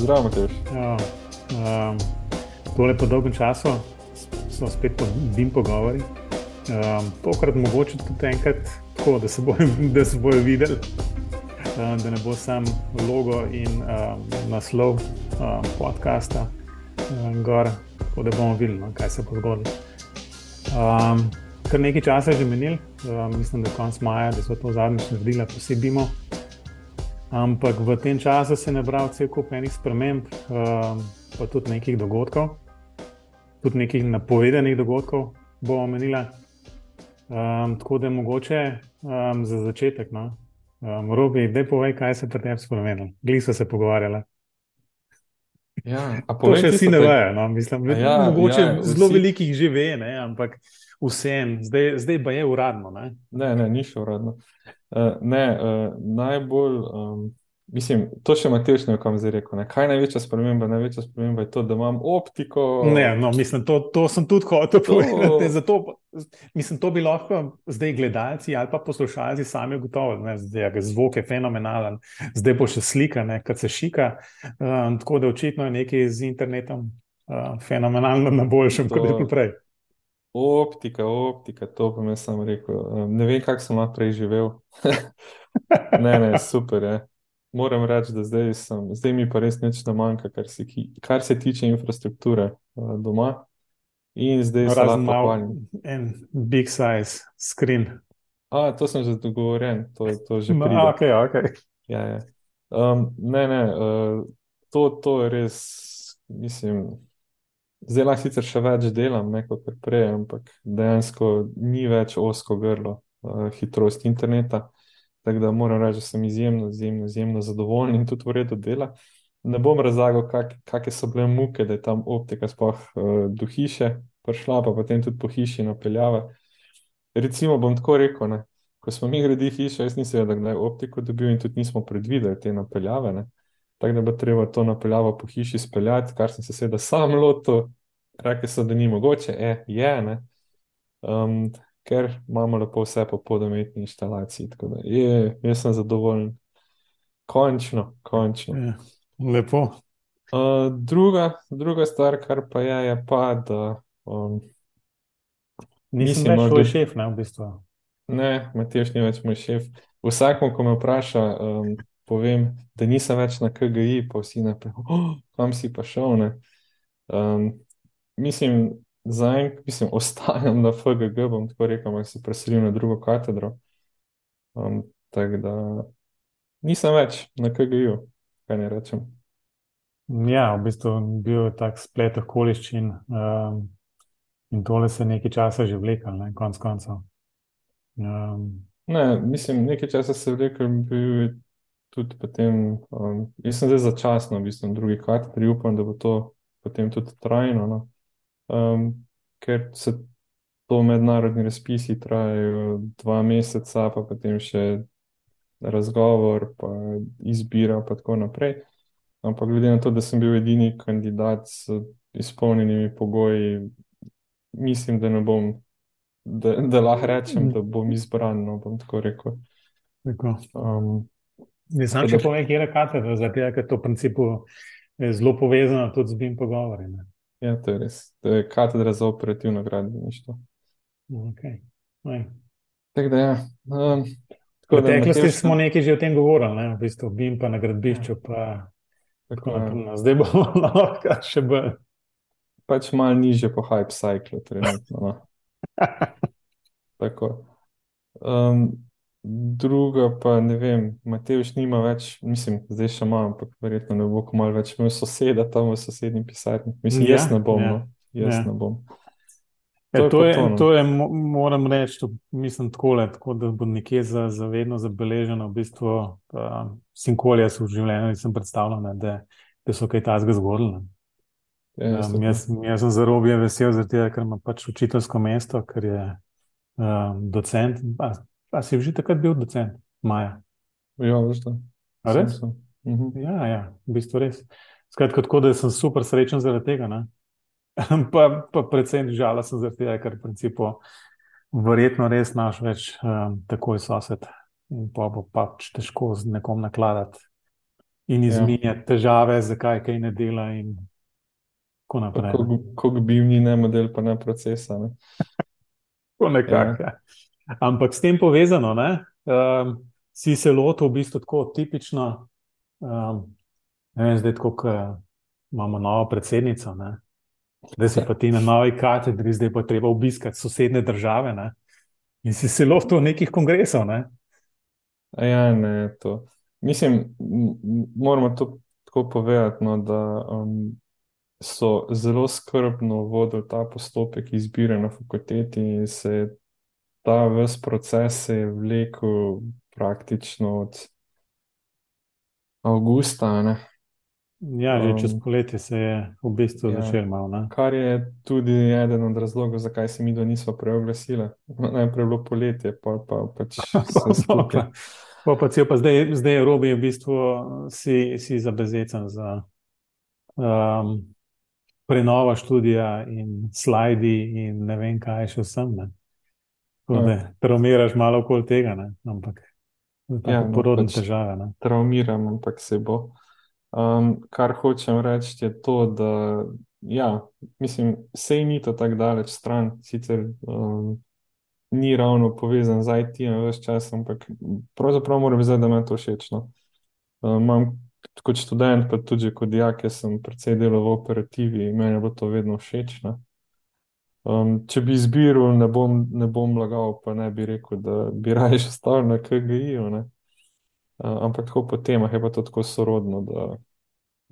Zdravo, Matejš. Ja, um, tole po dolgem času smo spet po dim pogovori. Um, tokrat mogoče tudi enkrat tako, da se bojo, da se bojo videli, um, da ne bo sam logo in um, naslov um, podcasta um, gor, tako da bomo videli, no, kaj se bo zgodilo. Um, kar nekaj časa je že menil, um, mislim, da je konec maja, da so to zadnjič naredili, posebej. Ampak v tem času se je nabral cel kup enih sprememb, um, pa tudi nekih dogodkov, tudi nekih napovedanih dogodkov, bomo omenili. Um, tako da je mogoče um, za začetek, no? um, Robi, da povej, kaj se pri tebi spremenilo. Gliso se pogovarjali. Ja, to še vsi ne vejo. No? Mislim, ja, mogoče ja, zelo vsi- velikih že ve, ne? ampak vsem, zdaj, zdaj pa je uradno. Ne? Ne, ne, ni še uradno. Uh, ne, uh, najbolj, um, mislim, to še Matejš ne kam zdaj rekel. Ne. Kaj je največja sprememba? Največja sprememba je to, da imam optiko. Ne, no, mislim, to, to sem tudi hotel To- povedati. Zato, mislim, to bi lahko zdaj gledalci ali pa poslušalci sami ugotovili. Zdaj, je zvok je fenomenalen, zdaj bo še slika, ne, kad se šika. Um, tako da očitno je nekaj z internetom uh, fenomenalno na boljšem, kot je To- bilo prej. Optika, optika, to pa mi sem rekel. Um, ne vem, kako sem lahko prej živel. ne, ne, super je. Moram reči, da zdaj, sem, zdaj mi pa res nič ne manjka, kar se, ki- kar se tiče infrastrukture uh, doma. In zdaj se Razen lahko malo pohvalim. en big size screen. A, to sem že dogovorjen, to, to že No, pride. okay, okay. Ja, ja. Um, ne, ne, uh, to, to je res, mislim, zdaj lahko sicer še več delam, ne kot prej, ampak dejansko ni več osko grlo uh, hitrost interneta. Tako da moram reči, da sem izjemno, izjemno, izjemno zadovoljen in tudi v redu dela. Ne bom razlagal, kak, kakšne so bile muke, da je tam optika sploh uh, do hiše prišla, pa potem tudi po hiši napeljava. Recimo bom tako rekel, ne, ko smo mi gradili hišo, jaz nisem vedel, kdaj optiko dobil in tudi nismo predvideli te napeljave. Ne. Tako da bo treba to napeljavo po hiši speljati, kar sem se seveda sam lotil, rekli so, da ni mogoče, e, je, ne. Um, ker imamo lepo vse po podometni inštalaciji. Tako da je, jaz sem zadovoljen. Končno, končno. Ja, lepo. Uh, druga, druga stvar, kar pa je, je pa, da um, Nisem več tvoj da- šef, ne, v bistvu. ne, Matejš ni več moj šef. Vsakmu, ko me vpraša, um, povem, da nisem več na KGI, pa vsi naprej, oh, kam si pa šel. Ne? Um, mislim, zaenkrat, mislim, ostajam na FGG, bom tako rekel, ampak se preselim na drugo katedro. Um, tako da nisem več na KGI-ju, kaj ne rečem. Ja, v bistvu je bil tak splet okoliščin um, in tole se nekaj časa že vlekel, ne, konc koncev. Um, Ne, mislim, nekaj časa se vlekel, bil je tudi potem, um, jaz sem zdaj začasno, v bistvu drugi katedri, upam, da bo to potem tudi trajno, no. Um, ker se to mednarodni razpisi trajajo dva meseca, pa potem še razgovor, pa izbira, pa tako naprej. Ampak glede na to, da sem bil edini kandidat s izpolnjenimi pogoji, mislim, da ne bom, da, da lahko rečem, da bom izbran, no, bom tako rekel. tako. Um, Ne znam da- povedati, kje je katedra, zato ker to v principu je zelo povezano tudi z BIM pogovori. ne. ja, to je res. To je katedra za operativno gradbeništvo. Okay. Tako da, ja. Um, V tako da, preteklosti Matevž, smo nekaj že o tem govorili, ne? v bistvu BIM pa na gradbišču, pa tako tako. No, Zdaj bomo lahko še bolj. pač malo nižje po hype cyclu trenutno. No. Tako. Um, druga pa ne vem, Matevž nima več, mislim, zdaj še ima, ampak verjetno ne bo kmalu več imel soseda tam v sosednji pisarni. Mislim, Ja, jaz ne bom, ja, no. Jaz ja. ne bom. Ja, To je to, pa je, to, no. to je, mo- moram reči, to mislim takole, tako da bo nekje za, za vedno zabeleženo, v bistvu, uh, sinkolje so v življenju, nisem predstavljal, ne, da, da so kaj takega zgodili. Ja, Um, jaz, jaz sem zelo obje vesel, zaradi tega, ker ima pač učiteljsko mesto, ker je um, docent. A, si že takrat bil docent, Maja? Ja, veš to. A res? Sem, sem. Mhm. Ja, ja, v bistvu res. Skratka, tako da sem super srečen zaradi tega. ne. pa, pa predvsem žalosten zaradi tega, ker v principu verjetno res naš več um, takoj sosed in pa bo pač težko z nekom nakladati in Ja. izminjati težave, zakaj kaj ne dela, in tako naprej. Ne. Kako bi ni ne model, pa ne procesa. Ne? Tako nekako. Ja. Ampak s tem povezano, ne, um, si se lotil v bistvu tako tipično. Um, vem, zdaj, ko imamo novo predsednico, ne, da si pa ti na novi katedri, zdaj pa treba obiskati sosedne države. Ne, in si se lotil nekih kongresov. Ne. Ja, ne, to. Mislim, moramo to tako povedati, no, da um, so zelo skrbno vodili ta postopek izbire na fakulteti in se je ta ves proces se je vlekel praktično od avgusta, ne. Ja, že čez Um, poletje se je v bistvu ja. začel malo. Ne. Kar je tudi eden od razlogov, zakaj se mi dva nismo preoglasili. Najprej je bilo poletje, pa pa pač vse skupaj. Pa, pa, pa zdaj, zdaj je Robi v bistvu si, si zabezecen za um, prenovo študija in slajdi in ne vem, kaj še vsem. Ne. Tako da traumiraš malo okoli tega, ne. ampak Ja, ja, no, porodne pač- težave. Ne. traumiram, ampak se bo. Um, kar hočem reči, je to, da ja, mislim, sej ni to tako daleč stran, sicer um, ni ravno povezan z IT-jem več čas, ampak pravzaprav moram zdaj, da me to všeč. No. Um, imam kot študent, pa tudi kot dijak, sem precej delal v operativi in meni bilo to vedno všeč. Ne. Um, če bi izbiral, ne bom, ne bom lagal, pa ne bi rekel, da bi raje ostal na KGI-ju. Uh, ampak tako po temah je pa to tako sorodno, da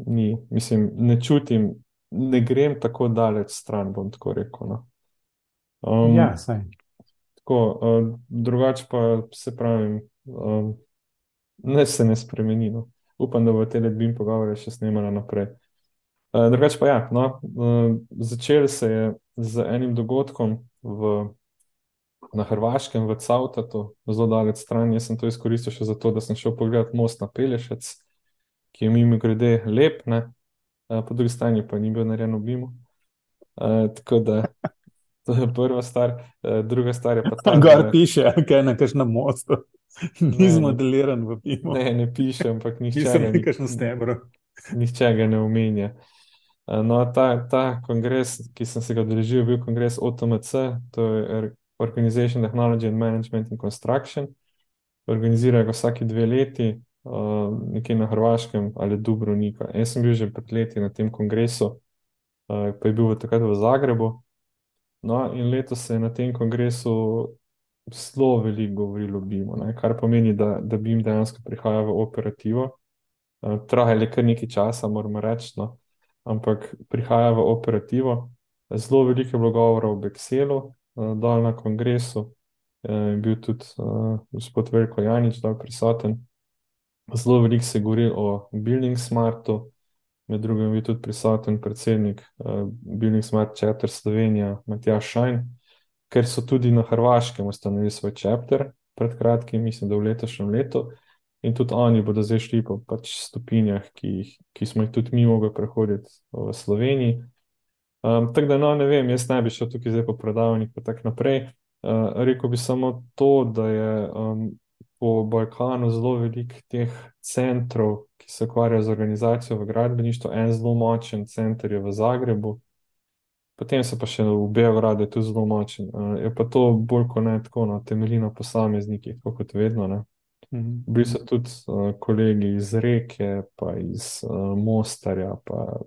ni, mislim, ne čutim, ne grem tako daleč stran, bom tako rekel. No. Um, Ja, saj. tako, uh, drugače pa se pravim, um, ne se ne spremeni. No. Upam, da bo te ledbin pogovore še snemala naprej. Uh, drugače pa ja, no, uh, začel se je z enim dogodkom v na Hrvaškem, v Cavtatu, zelo daleč stran. Jaz sem to izkoristil še zato, da sem šel pogledat most na Pelješec, ki je mimo grede lep, ne? Eh, po drugi strani pa ni bil narejen v Bimu. Uh, tako da to je prva stvar. Uh, druga stvar je pa ta, Gor da piše, kaj na kakšnem mostu. Ne, Ni ne. zmodeliran v pimu. ne, ne piše, ampak nihče Nisem ga, na kakšnem stebru. nihče ga ne omenja. Eh, No, ta, ta kongres, ki sem se ga udeležil, je bil kongres OTMC, to je Or- Organization Technology and Management in Construction. Organizirajo ga vsaki dve leti, uh, nekje na Hrvaškem ali Dubrovnika. Jaz sem bil že pred leti na tem kongresu, uh, pa je bil takrat v Zagrebu. No, in letos se je na tem kongresu zelo veliko govorilo o BIM-u, kar pomeni, da, da BIM dejansko prihaja v operativo. Uh, Trajalo je kar nekaj časa, moramo reči, no, ampak prihaja v operativo. Zelo veliko je bilo govora o Bexelu, uh, dol na kongresu. Eh, Je bil tudi uh, gospod Veljko Janič dol prisoten. Zelo veliko se govori o Building Smartu, med drugim je tudi prisoten predsednik Building Smart Chapter Slovenija, Matjaž Šajn, ker so tudi na Hrvaškem ustanovili svoj chapter pred kratkim, mislim, da v letošnjem letu. In tudi oni bodo zdaj šli po pač stopinjah, ki, jih, ki smo jih tudi mi mogli prehoditi v Sloveniji. Um, tako da, no, ne vem, jaz ne bi šel tukaj zdaj po predavanjih in tako naprej. Uh, rekel bi samo to, da je um, po Balkanu zelo veliko teh centrov, ki se ukvarjajo z organizacijo v gradbeništvu. En zelo močen center je v Zagrebu, potem se pa še v Beogradu je tudi zelo močen. Uh, je pa to bolj kot ne tako, no, temelji na posameznikih, kot vedno. Ne. Mhm. Bili so tudi uh, kolegi iz Reke, pa iz uh, Mostarja, pa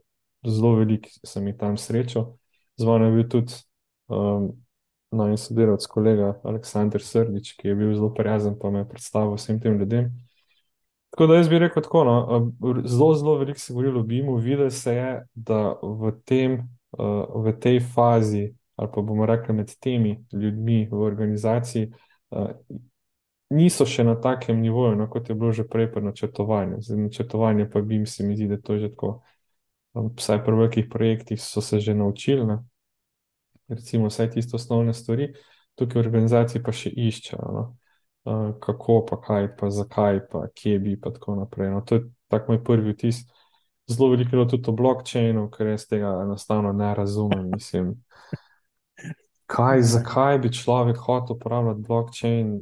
zelo veliko sem jih tam srečal. Z mano je bil tudi um, najmanj sodelavec, kolega Aleksandr Srdič, ki je bil zelo prijazen, pa me je predstavil vsem tem ljudem. Tako da jaz bi rekel tako, no, zelo, zelo veliko se govorilo o BIM-u, videlo se je, da v tem, uh, v tej fazi, ali pa bomo rekli med temi ljudmi v organizaciji, uh, niso še na takem nivoju, no, kot je bilo že prej pri načrtovanju. Zdaj, načrtovanje pa BIM se mi zdi, da je to že tako, um, vsaj pri velikih projektih so se že naučili, ne. Recimo vsaj tiste osnovne stvari, tukaj v organizaciji pa še iščejo, no. Uh, kako pa kaj, pa zakaj, pa kje bi, pa tako naprej. No, to je tak moj prvi vtis. Zelo veliko je tudi o blockchainu, ker jaz tega enostavno ne razumem. Mislim, kaj, zakaj bi človek hotel uporabljati blockchain?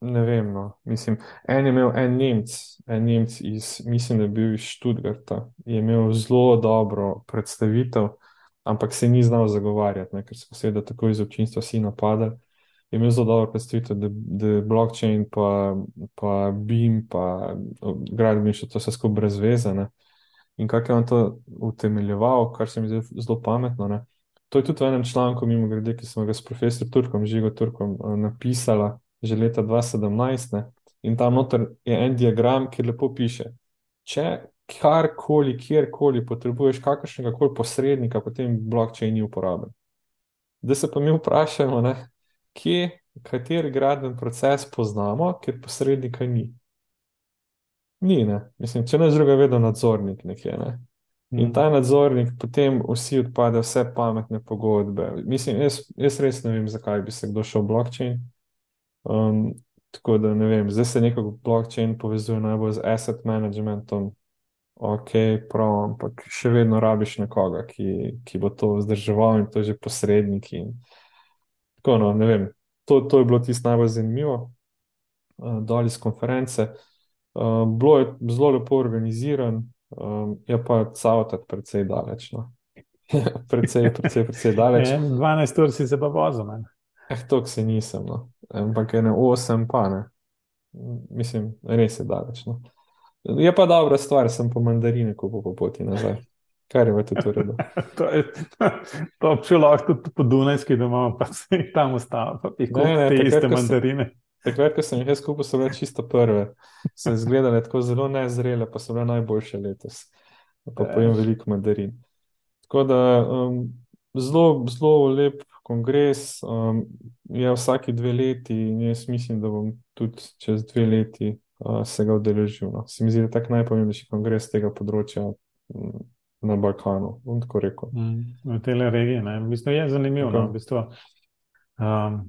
Ne vem, no. Mislim, en je imel en Nemc, en Nemc iz, mislim, da je bil iz Študgarta, je imel zelo dobro predstavitev, ampak se ni znal zagovarjati, ne, ker so seveda tako iz občinstva vsi napadali. Je imel zelo dobro predstavitev, da, da je blockchain, pa, pa BIM, pa gradbeništvo, to vse skupaj brez veze. Ne. In kako je on to utemeljeval, kar se mi zdi zelo pametno. Ne. To je tudi v enem članku, mimo grede, ki smo ga s profesorjem Turkom, Žigo Turkom, eh, napisala že leta 2017. Ne. In tam noter je en diagram, ki lepo piše, če karkoli, kjerkoli potrebuješ kakršnega koli posrednika, potem blockchain ni uporaben. Da se pa mi vprašamo, ne, kje, kateri gradben proces poznamo, ker posrednika ni. Ni, ne. Mislim, če ne druga, vedno nadzornik nekje. Ne. In ta nadzornik, potem vsi odpade, vse pametne pogodbe. Mislim, jaz, jaz res ne vem, zakaj bi se kdo šel v blockchain. Um, tako da ne vem, zdaj se nekako blockchain povezuje najbolj z asset managementom. Ok, prav, ampak še vedno rabiš nekoga, ki, ki bo to vzdrževal in to je že posrednik. In... Tako, no, ne vem, to, to je bilo tisto najbolj zanimivo, uh, dol iz konference. Uh, bilo je zelo lepo organiziran, um, je pa cavtat precej daleč. No. precej, precej, precej daleč. 12 ur si se pa vozil. Eh, to se nisem, no. Ampak ene 8 pa ne. Mislim, res je daleč. No. Je pa dobra stvar, sem po mandarine kupil po poti nazaj. Kar je v tem redu. to je to, če lahko tudi po Dunajski doma, pa se jih tam ustavi, pa jih kupiš te iste mandarine. Takrat, ko sem jih jaz kupil, so bile čisto prve. So izgledale tako zelo nezrele, pa so bile najboljše letos. Pa pojem veliko mandarin. Tako da um, zelo, zelo lep kongres, um, je vsake dve leti in jaz mislim, da bom tudi čez dve leti uh, se ga udeležil. No. Se mi zdi, da je tak najpomembnejši kongres tega področja um, na Balkanu, bom tako rekel. Mm, v tej regiji, ne. Mislim, je zanimivo, no, v bistvu. Um,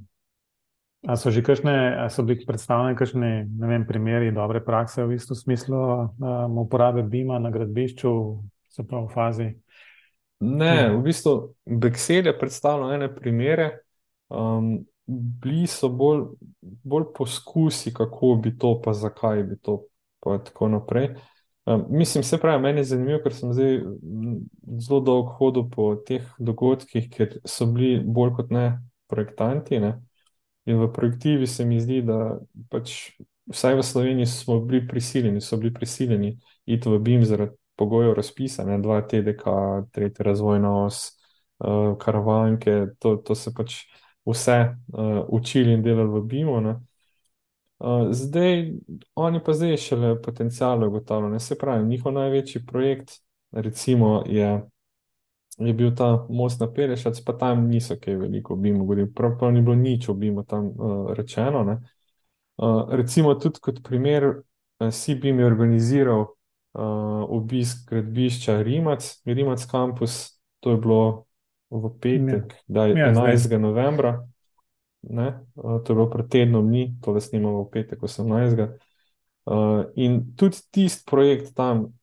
A so že kakšne, so bili predstavljeni kakšni, ne vem, primeri dobre prakse v isto smislu um, uporabe BIM-a na gradbišču, se pravi v fazi Ne, v bistvu Bexel je predstavljal ene primere, um, bili so bolj, bolj poskusi, kako bi to, pa zakaj bi to, pa tako naprej. Um, mislim, se pravi, meni je zanimivo, ker sem zdaj zelo dolgo hodil po teh dogodkih, ker so bili bolj kot ne projektanti. Ne? In v projektivi se mi zdi, da pač vsaj v Sloveniji smo bili prisiljeni, so bili prisiljeni iti v BIM zaradi pogojev razpisa, ne, dva TDK, tretja razvojna os, uh, karavanke, to, to se pač vse uh, učili in delali v BIM-u. Uh, zdaj, oni pa zdaj šele potencijale ugotavljajo. Se pravi, njihov največji projekt, recimo, je, je bil ta most na Perešac, pa tam niso kaj veliko v BIM-u, prav, prav ni bilo nič v BIM-u tam uh, rečeno. Uh, recimo, tudi kot primer, uh, CBIM je organiziral obisk gradbišča Rimac, Rimac Campus, to je bilo v petek, da je 11. Ja, novembra, ne, uh, to je bilo pred tednom dni, to le snimamo v petek 18. Uh, in tudi tisti projekt tam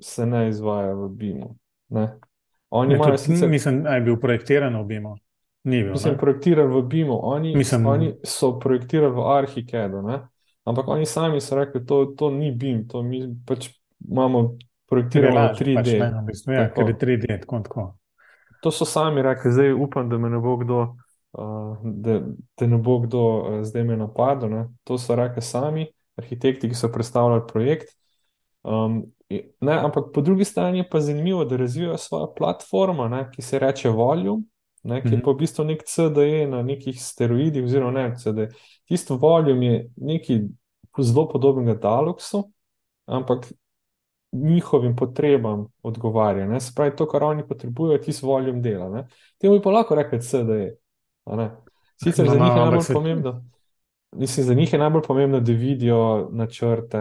se ne izvaja v BIM-u. Oni imajo sicer. Mislim, da je bil projektiran v BIM-u. Ni bil. Mislim, projektiran v BIM-u. Oni, Mislim, oni so projektirali v Arhikedu, ampak oni sami so rekli, to, to ni BIM, to mi pač imamo projektirano 3D. Pač ne, v bistvu, ja, ker je 3D, tako, tako. To so sami rekli, zdaj upam, da me ne bo kdo, uh, da, da ne bo kdo uh, zdaj me napadel. Ne. To so rekli sami, arhitekti, ki so predstavljali projekt. Um, ne, ampak po drugi strani je pa zanimivo, da razvijajo svojo platformo, ne, ki se reče Volume. Ne, ki je pa v bistvu nek CDE na nekih steroidih, oziroma ne CDE. Tisto volume je nekaj zelo podobnega Daluxu, ampak njihovim potrebam odgovarja. Ne? Se pravi, to, kar oni potrebujejo, ti s voljem dela. Temu bi pa lahko rekli, da je. Sicer no, za njih je najbolj pomembno. Mislim, za njih je najbolj pomembno, da vidijo načrte,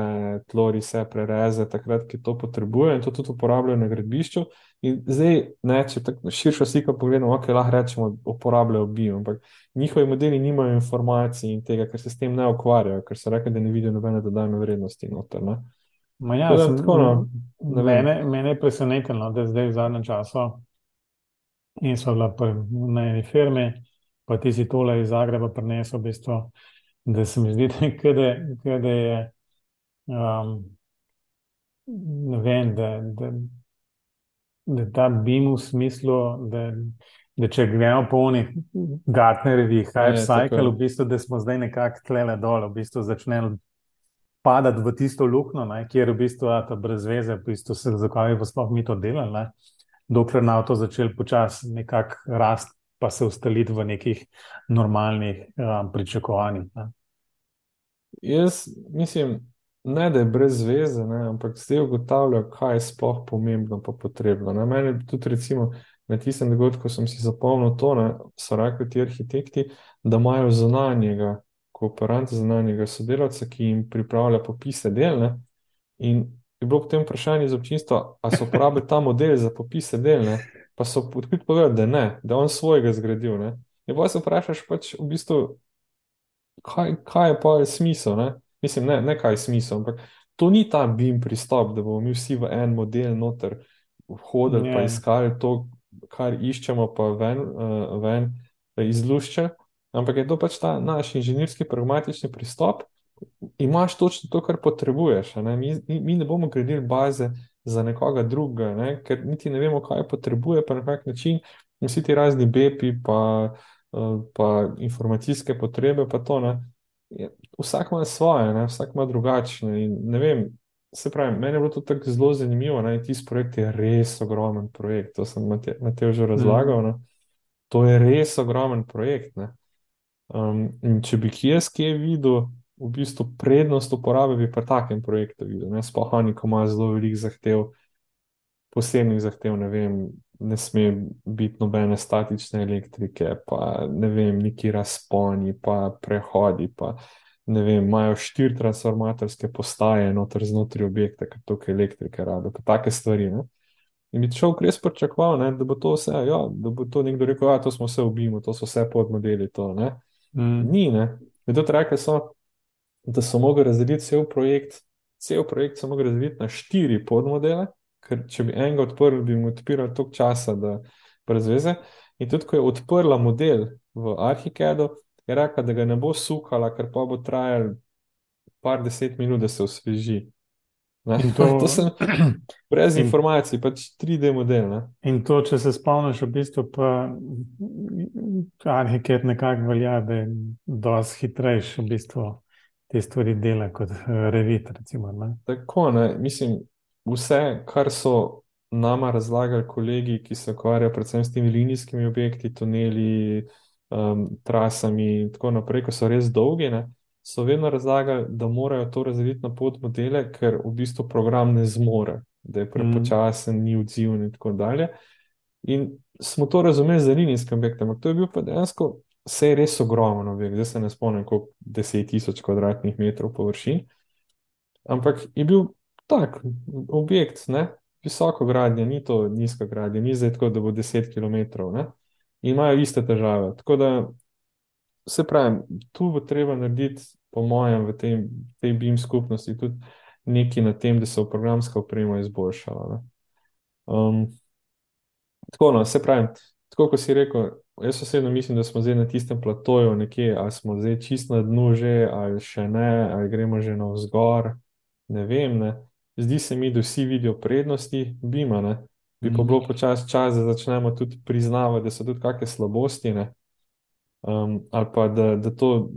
tlori se prereze, takrat, ki to potrebujejo in to tudi uporabljajo na gradbišču. In zdaj, ne, če tako širšo sliko pogledamo, ok, lahko rečemo, uporabljajo bio, ampak njihovi modeli nimajo informacij in tega, ker se s tem ne ukvarjajo, ker so rekli, da ne vidijo nobene dodane vrednosti noter. Ne? Ja, sem, tako, no, mene, mene je presenetilo, da zdaj v zadnjem času in so bila na eni firmi, pa ti si tole iz Zagreba prinesel, v bistvu, da se mi zdi, da, da je, um, ne vem, da, da, da ta BIM v smislu, da, da če gremo po onih Gartnerjevih Hype Ne, tako Cycle, je. v bistvu, da smo zdaj nekako tlele dol, v bistvu začne padati v tisto luknjo, ne, kjer v bistvu a, ta brez veze, v bistvu se zakaj bi sploh mi to delali, ne, dokler na to začel počasi nekako rast, pa se ustaliti v nekih normalnih um, pričakovanjih. Ne. Jaz mislim, ne da je brez veze, ne, ampak zdaj ugotavljajo, kaj je sploh pomembno pa potrebno. Ne. Meni tudi recimo na tistem dogodku sem si zapomnil to, ne, so rekli ti arhitekti, da imajo zunanjega kooperanta, zunanjega sodelavca, ki jim pripravlja popise del, ne, in je bilo potem vprašanje iz občinstva, a so uporabili ta model za popise del, ne, pa so odkrito povedali, da ne, da on svojega zgradil, ne. In pa se vprašaš pač v bistvu, kaj, kaj je pa smisel, ne? Mislim, ne, ne kaj je smisel, ampak to ni ta BIM pristop, da bomo mi vsi v en model noter hodili pa Ja. iskali to, kar iščemo, pa ven, uh, ven izluščili, ampak je to pač ta naš inženirski pragmatični pristop. Imaš točno to, kar potrebuješ. Ne? Mi, mi ne bomo gradili baze za nekoga drugega, ne? ker niti ne vemo, kaj potrebuje, pa na kak način. In Vsi ti razni bepi, pa, eh, pa informacijske potrebe, pa to. Ne? Je- Vsak ima svoje, ne? vsak ima drugačne. In ne vem, se pravi, meni je bilo to tako zelo zanimivo. Ne? Tisti projekt je res ogromen projekt, to sem Mate- Matej že razlagal. Ne? To je res ogromen projekt. Ne? Um, in če bi kje jaz kje videl, v bistvu prednost uporabe bi pri takem projektu videl. Ne? Sploh oni, ko ima zelo velik zahtev, posebnih zahtev, ne vem, ne sme biti nobene statične elektrike, pa ne vem, neki razponi, pa prehodi, pa ne vem, imajo štiri transformatorske postaje noter znotraj objekta, ker toliko elektrike rabijo, pa take stvari. Ne? In bi človek res pričakoval, ne, da bo to vse, ja, da bo to nekdo rekel, da to smo vse ubimo, to so vse podmodeli. To, ne. Mm. Ni, ne. Tudi rekli so, da so mogli razdeliti cel projekt, cel projekt so mogli razdeliti na štiri podmodele, ker če bi enega odprli, bi mu odpirali toliko časa, da brez veze. In tudi, ko je odprla model v Arhikedu, je rekla, da ga ne bo sukala, ker pa bo trajalo par deset minut, da se osveži. Ne. In to- to sem brez In- informacij, pač 3D model. Ne. In to, če se spomniš, v bistvu pa Arhiket nekako velja, da je dosti hitrejši v bistvu te stvari dela kot eh, Revit, recimo. Ne? Tako, ne, mislim, vse, kar so nama razlagali kolegi, ki se ukvarjajo predvsem s temi linijskimi objekti, tuneli, um, trasami in tako naprej, ko so res dolgi, ne, so vedno razlagali, da morajo to razdeliti na podmodele, ker v bistvu program ne zmore, da je prepočasen, ni odziven in tako dalje. In smo to razumeli za linijskim objektom, ampak to je bil pa dejansko vse res ogromen objekt, zdaj se ne spomnim, koliko deset tisoč kvadratnih metrov površin. Ampak je bil tak objekt, ne? visoko gradnja, ni to nizka gradnja, ni zdaj tako, da bo 10 km. Ne? In imajo iste težave. Tako da, se pravi, tu bo treba narediti, po mojem, v tej, tej BIM skupnosti tudi nekaj na tem, da se bo programska oprema izboljšala. Ne? Um, tako, no, se pravi, tako kot si rekel, jaz osebno mislim, da smo zdaj na tistem platoju nekje, ali smo zdaj čist na dnu že, ali še ne, ali gremo že navzgor, ne vem, ne. Zdi se mi, da vsi vidijo prednosti BIM-a, ne. Bi pa Mhm. bilo počasi čas, da začnemo tudi priznavati, da so tudi kakšne slabosti, ne. Um, ali pa da, da to,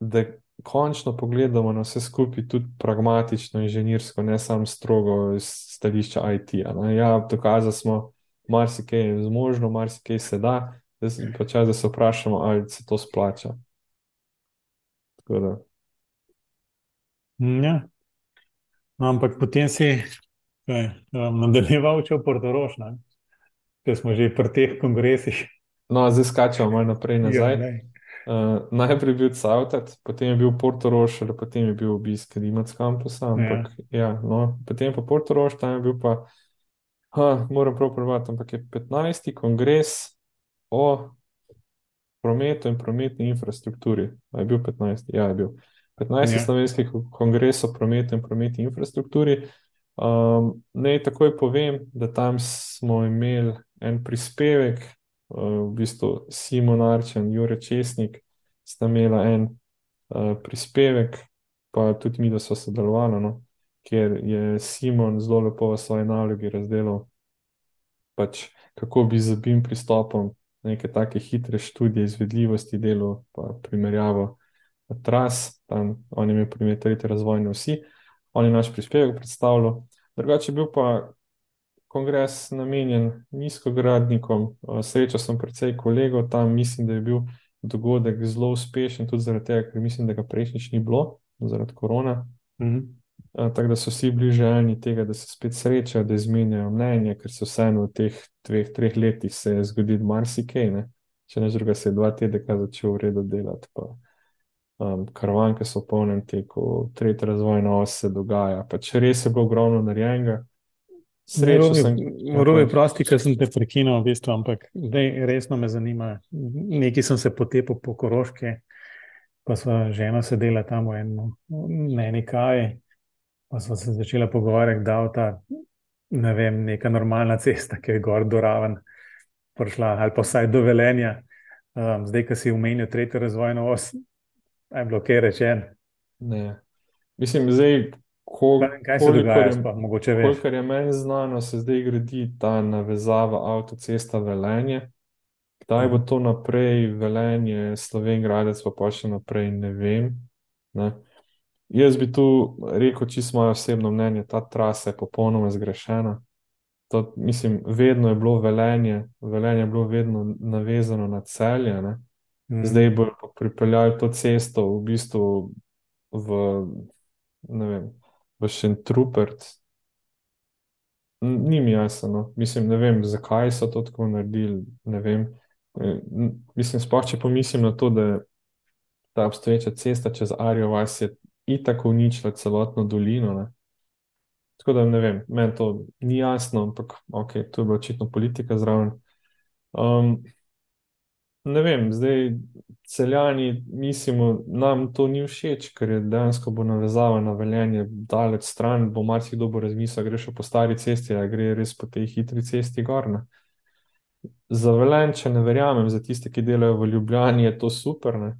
da končno pogledamo na vse skupaj tudi pragmatično, inženirsko, ne samo strogo iz stališča IT-ja. Ja, dokazali smo, marsikaj je zmožno, marsikaj se da, zdaj je pa čas, da se vprašamo, ali se to splača. Tako da, Ja. No, ampak potem si kaj, um, nadaljeval, če v Portorož, ne? ker smo že pri teh kongresih. No, zdaj skačemo malo naprej nazaj. Ja, glej. Uh, najprej je bil Cavtat, potem je bil Portorož, ali potem je bil obisk Rimac kampusa, ampak ja, ja no, potem pa Portorož, tam je bil pa, ha, moram prav prebrati, ampak je 15. kongres o prometu in prometni infrastrukturi. A je bil 15. Ja, je bil. 15. Ja. slovenski ko- kongres o prometu in prometni infrastrukturi. Um, naj takoj povem, da tam smo imeli en prispevek, v bistvu Simon Arčen, Jure Česnik, sta imela en uh, prispevek, pa tudi mi, da so sodelovali, no, ker je Simon zelo lepo v svoji nalogi razdelil, pač, kako bi z BIM pristopom neke take hitre študije izvedljivosti delo, pa primerjavo tras, tam on je imel primer tretje razvojne vsi, on je naš prispevek predstavljal. Drugače je bil pa kongres namenjen nizkogradnikom, srečal sem precej kolegov tam, mislim, da je bil dogodek zelo uspešen, tudi zaradi tega, ker mislim, da ga prejšnjič ni bilo, zaradi korona. Mhm. Tako da so vsi bili željni tega, da se spet srečajo, da izmenjajo mnenje, ker se vseeno v teh dveh, treh letih se je zgodil marsikaj. Ne? Če ne druga, se je dva tedna začel v redu delati. Pa, um, karvanke so v polnem teku, tretja razvojna os se dogaja. Pač res je bilo ogromno narejenega. Srečo sem. Moravi prosti, ker sem te prekinil, v bistvu, ampak zdaj resno me zanima. Nekaj sem se potepil po koroške, pa sva žena sedela tam v eni kaj. Pa smo se začeli pogovarjati, da je ta ne vem, neka normalna cesta, ki je gor do raven, prišla ali pa vsaj do velenja. Um, zdaj, ki si umenil tretjo razvojno os, je bilo kaj rečen. Ne. Mislim, zdaj, ko, kaj se dogaja, pa mogoče več. Kar je meni znano, se zdaj gradi ta navezava avtocesta velenje. Kdaj bo to naprej, velenje, Slovenj-Gradec, pa pa še naprej, ne vem. Ne. Jaz bi tu rekel, čisto moje osebno mnenje, ta trasa je popolnoma zgrešena. To, mislim, vedno je bilo velenje, velenje je bilo vedno navezano na celje. Mm. Zdaj bo pripeljali to cesto v bistvu v, ne vem, v Šentrupert. Ni mi jasno, no. mislim, ne vem, zakaj so to tako naredili. E, mislim, sploh če pomislim na to, da je ta obstoječa cesta čez Arijo vas je itak uničila celotno dolino. Ne. Tako da ne vem, meni to ni jasno, ampak ok, to je bila očitno politika zraven. Um, ne vem, zdaj celjani mislimo, nam to ni všeč, ker je dejansko bo navezava na veljenje daleč stran, bo marsikdo bo razmislil, greš po stari cesti, a gre res po tej hitri cesti gorna. Za velenče ne verjamem, za tiste, ki delajo v Ljubljani, je to super. Ne?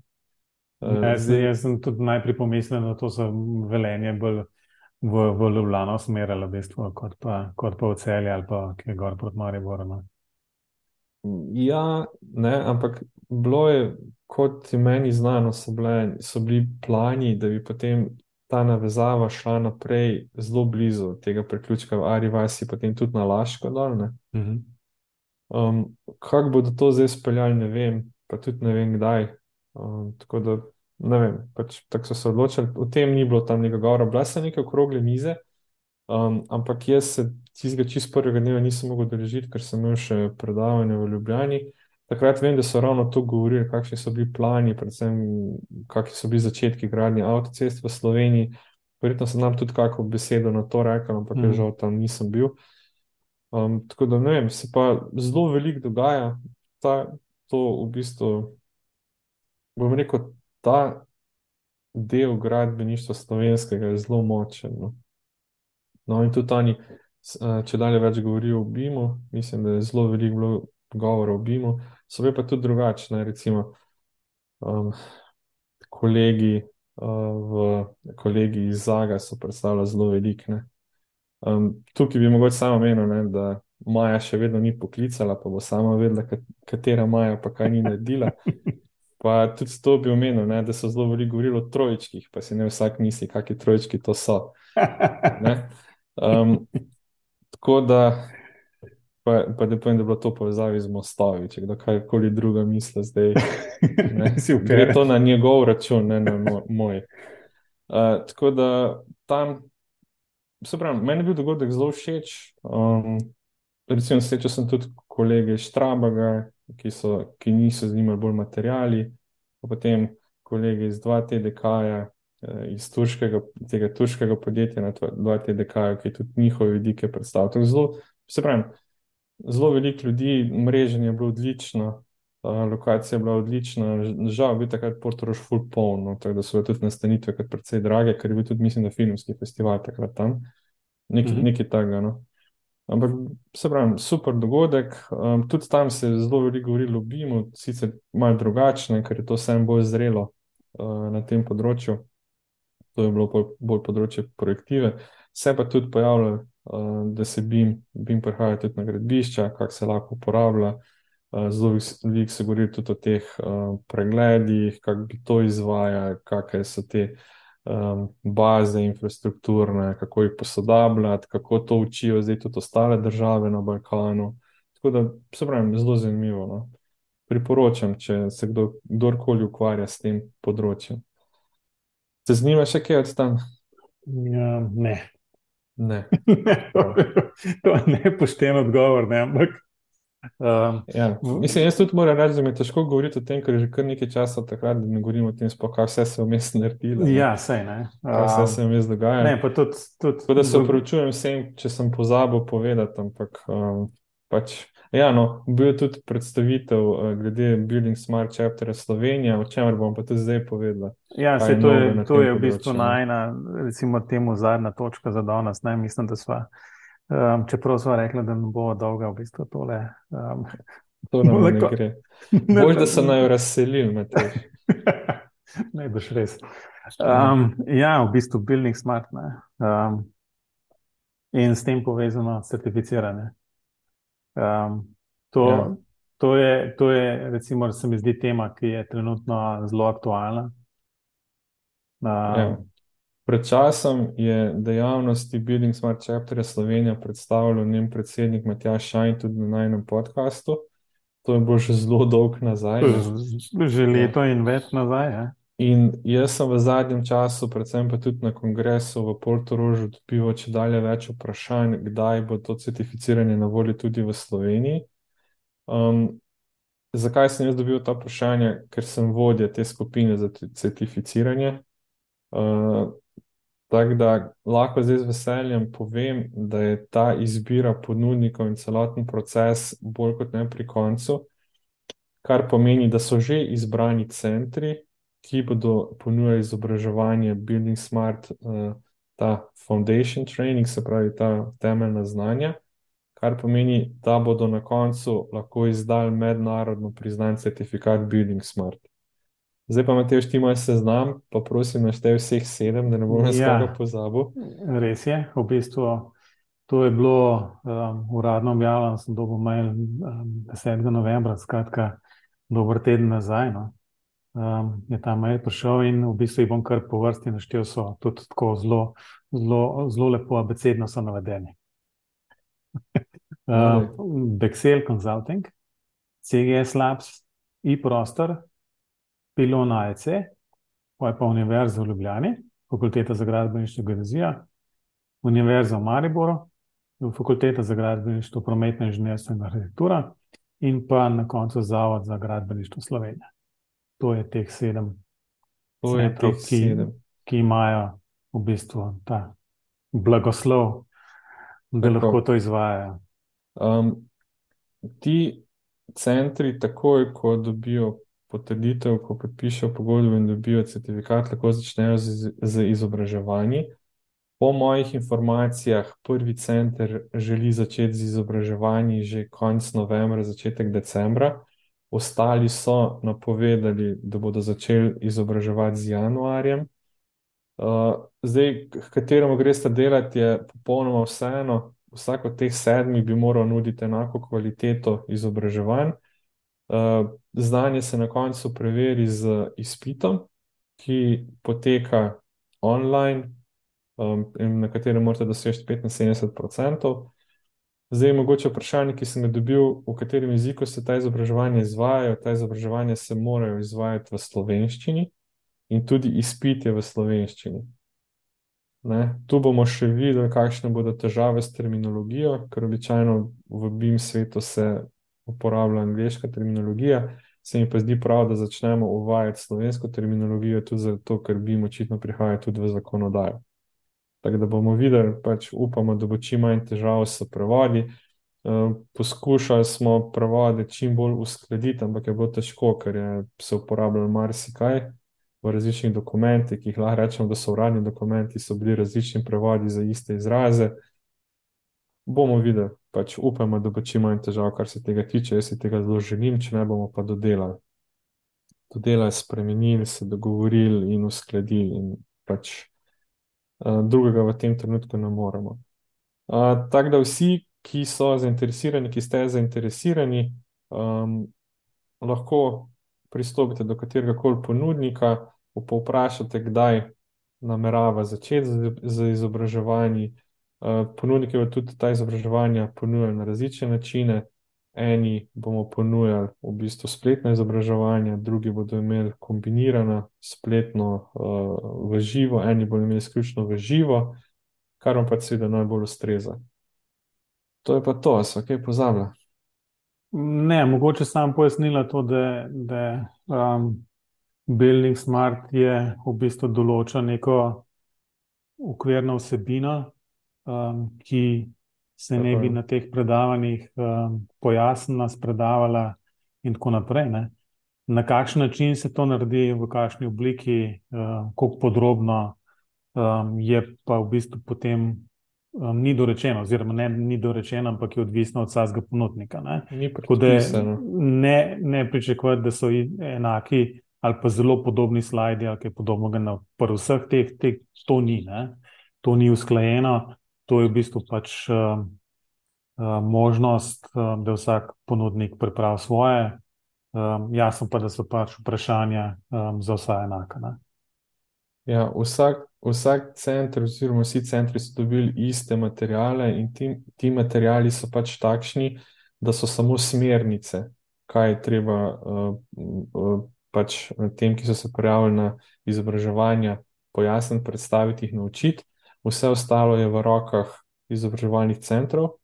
Ja, zdaj, jaz sem tudi najprej pomislil, da to so velenje bolj v, v Ljubljano smerilo, v bistvu, kot, pa, kot pa v celje ali pa kje gor proti Mariboru. No. Ja, ne, ampak bilo je, kot je meni znano, so, bile, so bili plani, da bi potem ta navezava šla naprej zelo blizu tega priključka v Arivasi, potem tudi na Laško dol. Uh -huh. um, kako bodo to zdaj speljali, ne vem, pa tudi ne vem kdaj. Um, tako da ne vem, pač tako so se odločili, o tem ni bilo tam nekaj govora, bile so neke okrogle mize, um, ampak jaz se tistega čist prvega dneva nisem mogel držiti, ker sem imel še predavanje v Ljubljani. Takrat vem, da so ravno to govorili, kakšni so bili plani, predvsem kakšni so bili začetki gradnje avtocest v Sloveniji. Verjetno sem nam tudi kakšno besedo na to rekel, ampak mm. žal tam nisem bil. Um, tako da ne vem, se pa zelo veliko dogaja, ta, to v bistvu, bom rekel, ta del gradbeništva slovenskega je zelo močen. No, no in tudi oni, če dalje več govorijo o BIM-u, mislim, da je zelo veliko bilo govora o BIM-u, so pa tudi drugačne, recimo um, kolegi, uh, v, kolegi iz Zaga so predstavljali zelo velikne. Um, tukaj bi mogoče samo omenil, ne, da Maja še vedno ni poklicala, pa bo sama vedela, katera Maja pa kaj ni naredila. Pa tudi to bi omenil, ne, da so zelo veliko govorili o trojčkih, pa si ne vsak misli, kakšni trojčki to so. Um, tako da, pa, pa da povem, da je bilo to povezavi z mostovi, če kdo karkoli druga misli, zdaj si upere to na njegov račun, ne na moj. Uh, tako da tam, se pravi, meni je bil dogodek zelo všeč. Um, recimo, srečal sem tudi kolege iz Štrabaga, ki, so, ki niso zanimali bolj materijali, pa potem kolege iz 2TDK-ja, eh, iz turškega, tega turškega podjetja na 2TDK-ju, ki tudi njihove vidike predstavljajo. Zelo, se pravi, zelo veliko ljudi, mreženje je bilo odlično. Lokacija je bila odlična, žal je bil takrat Portorož full poln, no, tako da so tudi nastanitve kar precej drage, ker je bil tudi, mislim, da filmski festival takrat tam. Nekaj, -hmm. nekaj takega. No. Ampak, se pravi, super dogodek. Um, tudi tam se je zelo veliko govorilo o BIM-u, sicer malo drugačne, ker je to vsem bolj zrelo. uh, na tem področju. To je bilo bolj, bolj področje projektive. Se pa tudi pojavlja, uh, da se BIM, BIM prihaja tudi na gradbišča, kako se lahko uporablja. Uh, zelo veliko se govori tudi o teh uh, pregledih, kako bi to izvajali, kakšne so te um, baze infrastrukturne, kako jih posodabljati, kako to učijo zdaj tudi ostale države na Balkanu. Tako da, se pravi, zelo zanimivo. No? Priporočam, če se kdo, kdorkoli ukvarja s tem področjem. Se zanima še kaj od tam? Ja, ne. Ne. to je nepošten odgovor, ne? ampak. Um, ja. Mislim, jaz tudi moram reči, da mi je težko govoriti o tem, ker je že kar nekaj časa takrat, da ne govorimo o tem, kaj vse se vmes naredilo. Ja, vse ne. Kaj vse se je vmes dogajalo. Ne, pa tudi. tudi Tako da se upravičujem vsem, če sem pozabil povedati, ampak um, pač. Ja, no, bil je tudi predstavitev uh, glede Building Smart Chapter Slovenija, o čemer bom pa tudi zdaj povedal. Ja, se, to je, to je v bistvu najna, recimo, temu zadnja točka za danes. Ne, mislim, da sva, um, čeprav sva rekla, da ne bo dolga v bistvu tole. Um, to nam ne gre. Bolj, da so naj razselili med te. ne, boš res. Um, ja, v bistvu Building Smart um, in s tem povezano certificiranje. Um, to, ja. to, je, to je, recimo, se mi zdi tema, ki je trenutno zelo aktualna. Um, ja. Pred časom je dejavnosti Building Smart Chapter Slovenija predstavljal njen predsednik Matjaš Šajn tudi na najnem podkastu. To je bilo že zelo dolg nazaj. Že leto in več nazaj. Ja. In jaz sem v zadnjem času, predvsem pa tudi na kongresu v Portugalsku, dobival če dalje več vprašanj, kdaj bo to certificiranje na voljo tudi v Sloveniji. Um, zakaj sem jaz dobil ta vprašanje? Ker sem vodja te skupine za certificiranje. Uh, tako da lahko zdaj z veseljem povem, da je ta izbira ponudnikov in celoten proces bolj kot ne pri koncu, kar pomeni, da so že izbrani centri ki bodo ponujali izobraževanje Building Smart, uh, ta Foundation Training, se pravi ta temeljna znanja, kar pomeni, da bodo na koncu lahko izdali mednarodno priznan certifikat Building Smart. Zdaj pa imate še ti moj seznam, pa prosim, naštej vseh sedem, da ne bom jaz ja, pozabil. Res je, v bistvu to je bilo um, uradno objavljeno, sem dobil mail um, 10. novembra, skratka, dober teden nazaj. No um, je ta mail prišel in v bistvu jih bom kar po vrsti naštel, so tudi tako zelo, zelo, zelo lepo, abecedno so navedeni. uh, Bexel Consulting, CGS Labs, e-prostor, Pilon AEC, pa je pa Univerza v Ljubljani, Fakulteta za gradbeništvo Geodezija, Univerza v Mariboru, Fakulteta za gradbeništvo, prometno inženirstvo in arhitektura in pa na koncu Zavod za gradbeništvo Slovenije to je teh sedem, to je centrov, teh ki, sedem. ki imajo v bistvu ta blagoslov, da Tako. lahko to izvajajo. Um, ti centri, takoj ko dobijo potrditev, ko podpišejo pogodbo in dobijo certifikat, lahko začnejo z, z izobraževanjem. Po mojih informacijah, prvi center želi začeti z izobraževanjem že konec novembra, začetek decembra. Ostali so napovedali, da bodo začeli izobraževati z januarjem. Uh, zdaj, k kateremu greste delati, je popolnoma vseeno. Vsak od teh sedmih bi moral nuditi enako kvaliteto izobraževanj. Uh, znanje se na koncu preveri z izpitom, ki poteka online, um, in na katerem morate doseči 75%. Zdaj, mogoče vprašanje, ki sem ga dobil, v katerem jeziku se ta izobraževanja izvajajo. Ta izobraževanja se morajo izvajati v slovenščini in tudi izpit je v slovenščini. Ne? Tu bomo še videli, kakšne bodo težave s terminologijo, ker običajno v BIM svetu se uporablja angliška terminologija. Se mi pa zdi prav, da začnemo uvajati slovensko terminologijo, tudi zato, ker BIM očitno prihaja tudi v zakonodajo. Tako da bomo videli, pač upamo, da bo čim manj težav s prevodi. Uh, poskušali smo prevode čim bolj uskladiti, ampak je bilo težko, ker je se uporabljalo marsikaj v različnih dokumentih, ki jih lahko rečemo, da so uradni dokumenti, so bili različni prevodi za iste izraze. Bomo videli, pač upamo, da bo čim manj težav, kar se tega tiče. Jaz si tega zelo želim, če ne bomo pa dodelali. dodelali, spremenili, se dogovorili in uskladili, in pač drugega v tem trenutku ne moremo. Uh, Tako da vsi, ki so zainteresirani, ki ste zainteresirani, um, lahko pristopite do katerega koli ponudnika, povprašate, kdaj namerava začeti z, z izobraževanji. Uh, ponudniki bodo tudi ta izobraževanja ponujali na različne načine. Eni bomo ponujali v bistvu spletno izobraževanje, drugi bodo imeli kombinirano spletno uh, v živo, eni bodo imeli izključno v živo, kar vam pa seveda najbolj ustreza. To je pa to, so kaj pozabila. Ne, mogoče sam pojasnila to, da, da um, Building Smart je v bistvu določa neko ukvirno vsebino, um, ki se ne bi na teh predavanjih um, pojasnila, spredavala in tako naprej. Ne. Na kakšen način se to naredi, v kakšni obliki, um, kako podrobno, um, je pa v bistvu potem um, ni dorečeno, oziroma ne, ni dorečeno, ampak je odvisno od vsakega ponudnika. Ne, ne, ne pričakovati, da so enaki ali pa zelo podobni slidi, ali kaj podobnega na vseh teh, teh, to ni, ne, to ni usklajeno, to je v bistvu pač um, um, možnost, um, da vsak ponudnik pripravi svoje. Um, jasno pa, da so pač vprašanja um, za vse enaka. Ne. Ja, vsak vsak center, oziroma vsi centri so dobili iste materijale, in ti, ti materijali so pač takšni, da so samo smernice, kaj je treba uh, uh, pač tem, ki so se prijavili na izobraževanja, pojasniti, predstaviti, jih naučiti. Vse ostalo je v rokah izobraževalnih centrov,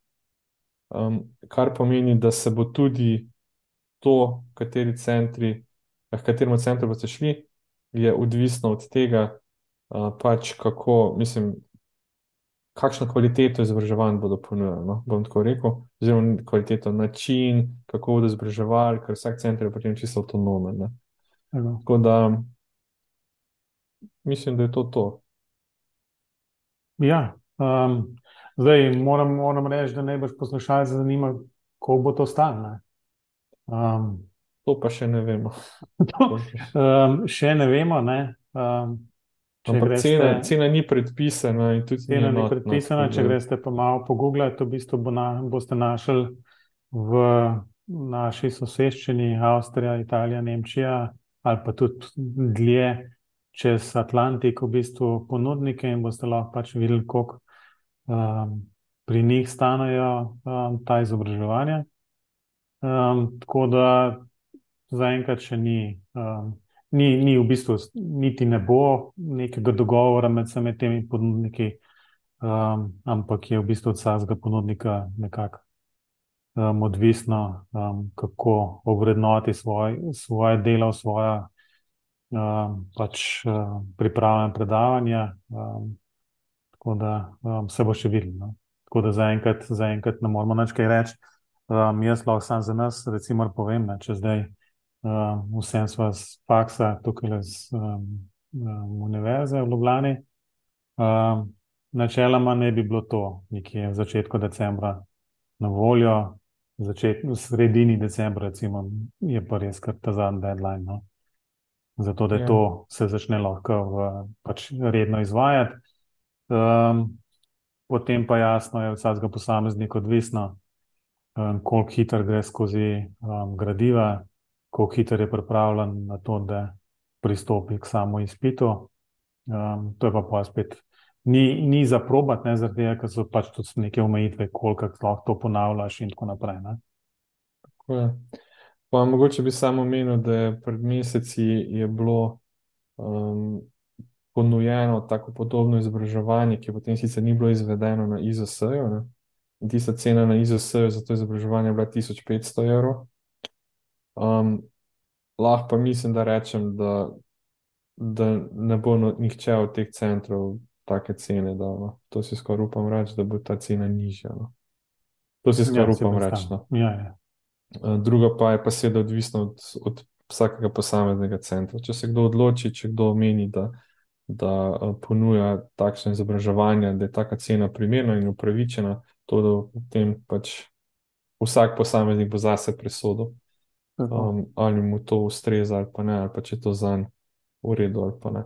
um, kar pomeni, da se bo tudi to, kateri centri, v katerem centru boste šli, je odvisno od tega, pač kako, mislim, kakšno kvaliteto izobraževanj bodo ponujali. No? Bom tako rekel, oziroma kvaliteto, način, kako bodo izobraževali, ker vsak center je potem čisto avtonomen. Tako da mislim, da je to to. Ja, um, zdaj moram, moram reči, da najbrž poslušalce zanima, kako bo to stalo. Um, to pa še ne vemo. to, um, še ne vemo. Ne? Um, Ampak greste, cena, cena ni predpisana. Cena ni predpisana, če greste pa malo pogooglati, to v bistvu bo na, boste našli v naši soseščini, Avstrija, Italija, Nemčija ali pa tudi dlje čez Atlantik, v bistvu ponudnike in boste lahko pač videli, koliko um, pri njih stanejo um, ta izobraževanja. Um, tako da zaenkrat še ni. Um, ni, ni v bistvu, niti ne bo nekega dogovora med vsemi temi ponudniki, um, ampak je v bistvu od vsakega ponudnika nekako um, odvisno, um, kako ovrednoti svoj, svoje delo, svoje pač, um, pripravljene predavanja. Um, tako da um, se bo še videlo. No? Tako da zaenkrat za ne moramo več kaj reči. Um, jaz lahko sam za nas, recimo, povem, da če zdaj uh, vsem sva z faksa, tukaj iz um, um, Univerze v Ljubljani. Uh, načeloma ne bi bilo to nekje v začetku decembra na voljo, začet, v sredini decembra, recimo, je pa res kar ta zadnji deadline. No? Zato, da ja. to se začne lahko v, pač redno izvajati. Um, potem pa jasno je vsakega posameznika odvisno, um, koliko hitro gre skozi um, gradiva, kako hitro je pripravljen na to, da pristopi k samo izpitu. Um, to je pa pa spet. Ni, ni za probat, ne zaradi tega, ker so pač tudi neke omejitve, koliko lahko to ponavljaš, in tako naprej. Tako pa, mogoče bi samo omenil, da je pred meseci je bilo um, ponujeno tako podobno izobraževanje, ki potem sicer ni bilo izvedeno na IZS-ju. Tista cena na IZS-ju za to izobraževanje je bila 1500 evrov. Um, lahko pa mislim, da rečem, da, da ne bo no, nihče od teh centrov take cene dal. No. To si skoraj upam reči, da bo ta cena nižja. No. To si skoraj ja, upam reči. No. Ja, ja. Uh, druga pa je pa seveda odvisna od, od vsakega posameznega centra. Če se kdo odloči, če kdo meni, da, da uh, ponuja takšno izobraževanje, da je taka cena primerna in upravičena, to da potem pač vsak posameznik bo zase presodil. um, ali mu to ustreza ali pa ne, ali pa če je to zanj v redu ali pa ne.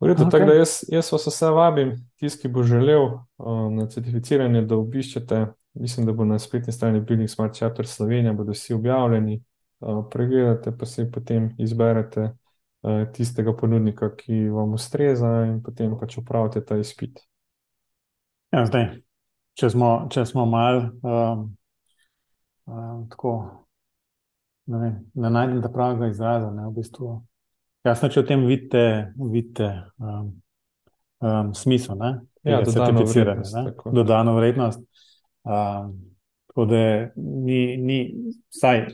V redu, Okay. tako da jaz, jaz vas vse vabim, tisti, ki bo želel um, na certificiranje, da obiščete. Mislim, da bo na spletni strani Building Smart Chapter Slovenija, bodo vsi objavljeni. Uh, pregledate, pa si potem izberete uh, tistega ponudnika, ki vam ustreza, in potem pač opravite ta izpit. Ja, zdaj, če smo, če smo mal um, um, tako, ne vem, ne najdem ta pravega izraza, ne, v bistvu. Jasno, če v tem vidite, vidite um, um, smisel, ne, Ja, dodano certificiranja, vrednost, ne, tako. dodano vrednost. Um, tako da ni, ni, vsaj,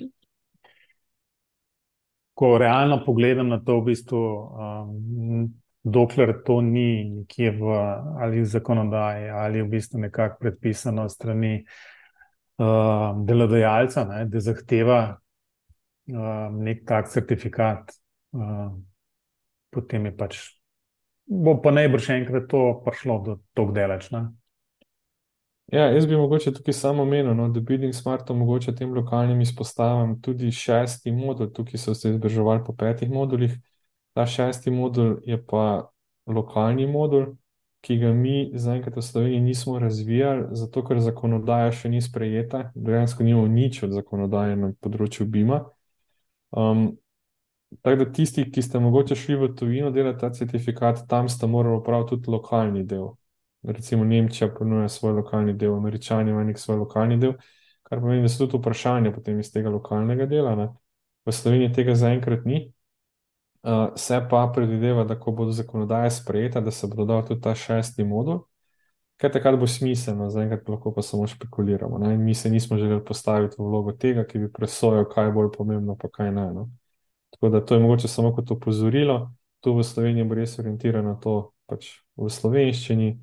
ko realno pogledam na to, v bistvu, um, dokler to ni nekje v ali v zakonodaji ali v bistvu nekako predpisano strani um, delodajalca, ne, da zahteva um, nek tak certifikat, um, potem je pač, bo pa najbrž enkrat to prišlo do tog delač. Ne. Ja, jaz bi mogoče tukaj samo omenil, no, da Building Smart omogoča tem lokalnim izpostavam tudi šesti modul, tukaj so se izobraževali po petih modulih. Ta šesti modul je pa lokalni modul, ki ga mi zaenkrat v Sloveniji nismo razvijali, zato ker zakonodaja še ni sprejeta, dejansko nimamo nič od zakonodaje na področju BIM-a. Um, tako da tisti, ki ste mogoče šli v tujino delati ta certifikat, tam ste morali opraviti tudi lokalni del. Recimo Nemčija ponuja svoj lokalni del, Američani imajo nek svoj lokalni del, kar pomeni, da so tudi vprašanja potem iz tega lokalnega dela. Ne. V Sloveniji tega zaenkrat ni. Uh, se pa predvideva, da ko bodo zakonodaje sprejeta, da se bo dodal tudi ta šesti modul, ker takrat bo smiselno, zaenkrat lahko pa samo špekuliramo. Ne. In mi se nismo želeli postaviti v vlogo tega, ki bi presojal, kaj je bolj pomembno, pa kaj ne. No. Tako da to je mogoče samo kot opozorilo. Tu v Sloveniji bo res orientirano to pač v slovenščini,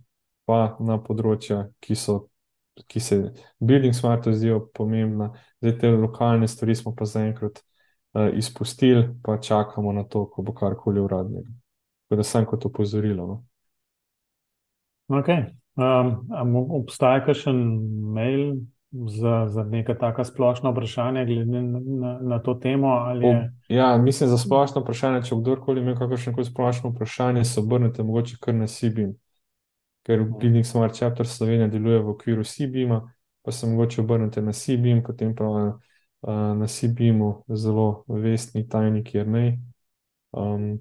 pa na področja, ki so, ki se Building Smart zdijo pomembna. Zdaj te lokalne stvari smo pa zaenkrat uh, izpustili, pa čakamo na to, ko bo karkoli uradnega. Tako da sem kot opozorilo. No. Okay. Um, obstaja kakšen mail za, za neka taka splošna vprašanja glede na, na, na to temo? Je, Ob, ja, mislim za splošno vprašanje, če kdorkoli imel kakršno koli splošno vprašanje, se obrnete mogoče kar na Sibim, ker Building Smart Chapter Slovenija deluje v okviru Sibima, pa se mogoče obrnete na Sibim, potem pa uh, na Sibimu zelo vestni tajnik Jernej, um,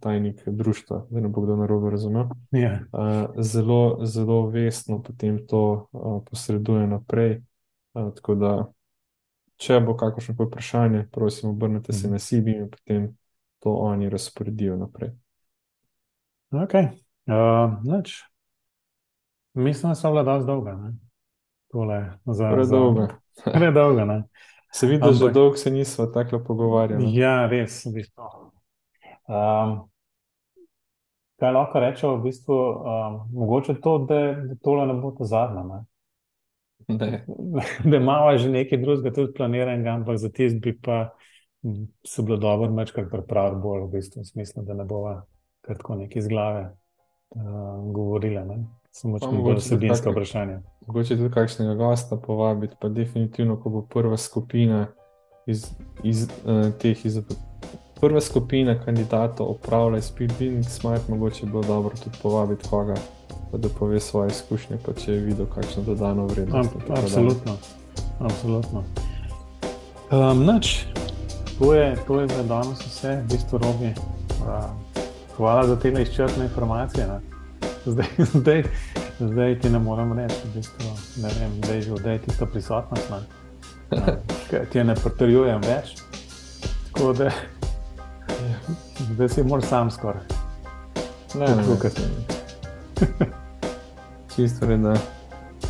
tajnik društva, da ne bo kdo narobe razumel. je, Uh, zelo, zelo vestno potem to uh, posreduje naprej. Uh, tako da, če bo kakršno koli vprašanje, prosim, obrnite se Mhm. na Sibi in potem to oni razporedijo naprej. okay. uh, nič. Mislim, da so bila dosti dolga. Ne? Tole za, Predolga. Za, predolga, ne? Se vidi, da Ampak- dolgo se nismo tako pogovarjali. Ja, res, v bistvu. Um, kaj lahko rečemo, v bistvu, um, mogoče to, da, da tole ne bo ta zadnja. Ne? Ne. da imamo že nekaj drugega tudi planiranega, ampak za tist bi pa se bilo dobro večkrat pripraviti bolj v bistvu, v smislu, da ne bova kar tako nekaj iz glave uh, govorila, ne? Samo če bo take- vprašanja. Mogoče tudi kakšnega gosta povabiti, pa definitivno, ko bo prva skupina iz, iz uh, teh iz, prva skupina kandidatov opravila izpit Building Smart, mogoče bo dobro tudi povabiti koga, da pove svoje izkušnje, pa če je videl kakšno dodano vrednost. in tako dalje. Absolutno. Absolutno. Um, nič, to je, to je za danes vse, v bistvu robi. Uh, hvala za te izčrpne informacije. Ne. Zdaj, zdaj, zdaj ti ne morem reči, v bistvu, ne vem, da je že odej tisto prisotnost. Ne. Ker ti ne potrjujem več. Tako da zdaj si moraš sam skoraj. Ne, ne, ne. Čisto je, da,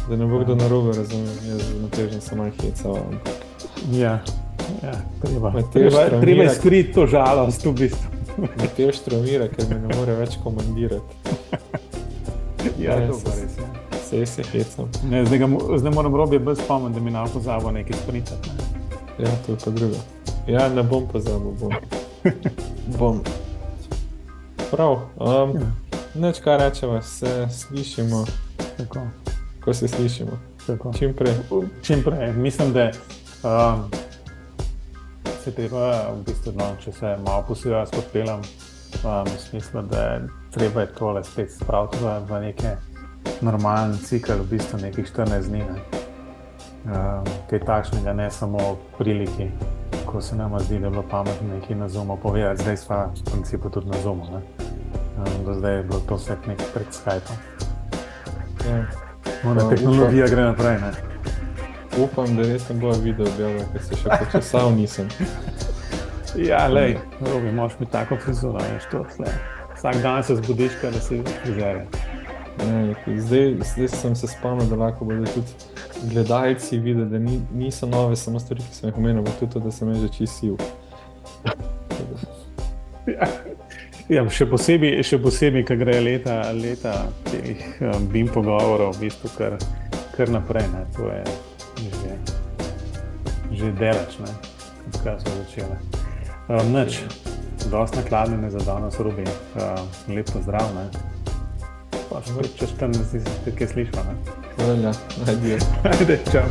da ne bo kdo narobe razumel, jaz z Matežem sem malo hecal. ampak Ja, ja treba. Matevž Treba, treba je skriti to žalost v bistvu. Matež traumira, ker me ne more več komandirati. Ja, Ne, to se- pa res. Ja. Vse se hecam. Ne, zdaj, ga, zdaj moram robi bolj spomniti, da mi na pozabo nekaj sprintati. Ne. Ja, to je pa drugo. Ja, ne bom pozabil, bom. bom. Prav, um, Ja. neč kaj rečemo, se slišimo, Tako, ko se slišimo. tako. Čim prej. Čim prej. Mislim, da um, se treba, v bistvu, no, če se malo posiljam s podpelom, um, v smislu, da je treba tole spet spraviti v, v neke normalen cikl, v bistvu nekih 14 dni. Ne. Um, kaj takšnega, ne samo priliki, ko se nam zdi, da je bilo pametno nekaj na zumu povedati, zdaj smo v principu tudi na zumu. Um, do zdaj je bilo to vse nekaj prek Skypa. Ja. No, tehnologija gre naprej. Ne. Upam, da res ne bo objavljal, ker se še počesal nisem. Ja, lej, robi, moraš mi tako frizuro, veš to. Tle. Vsak dan se zbudiš, da si frizerja. Ne, zdaj, zdaj sem se spomnil, da lahko bodo tudi gledalci videli, da ni, niso nove samo stvari, ki sem jih omenil, ampak tudi to, da sem že čisil. Ja. Ja, še posebej, še posebej, ko gre leta, leta teh um, bim pogovorov, v bistvu kar, kar naprej. Ne. To je že, že delač, kar so začele. Um, Noč, dosti nakladne za danes, Rubi. Um, lep pozdrav. Ne. Pa spet čez 14 dni se spet kaj slišimo. ne. Velja, ajde. Ajde, čau.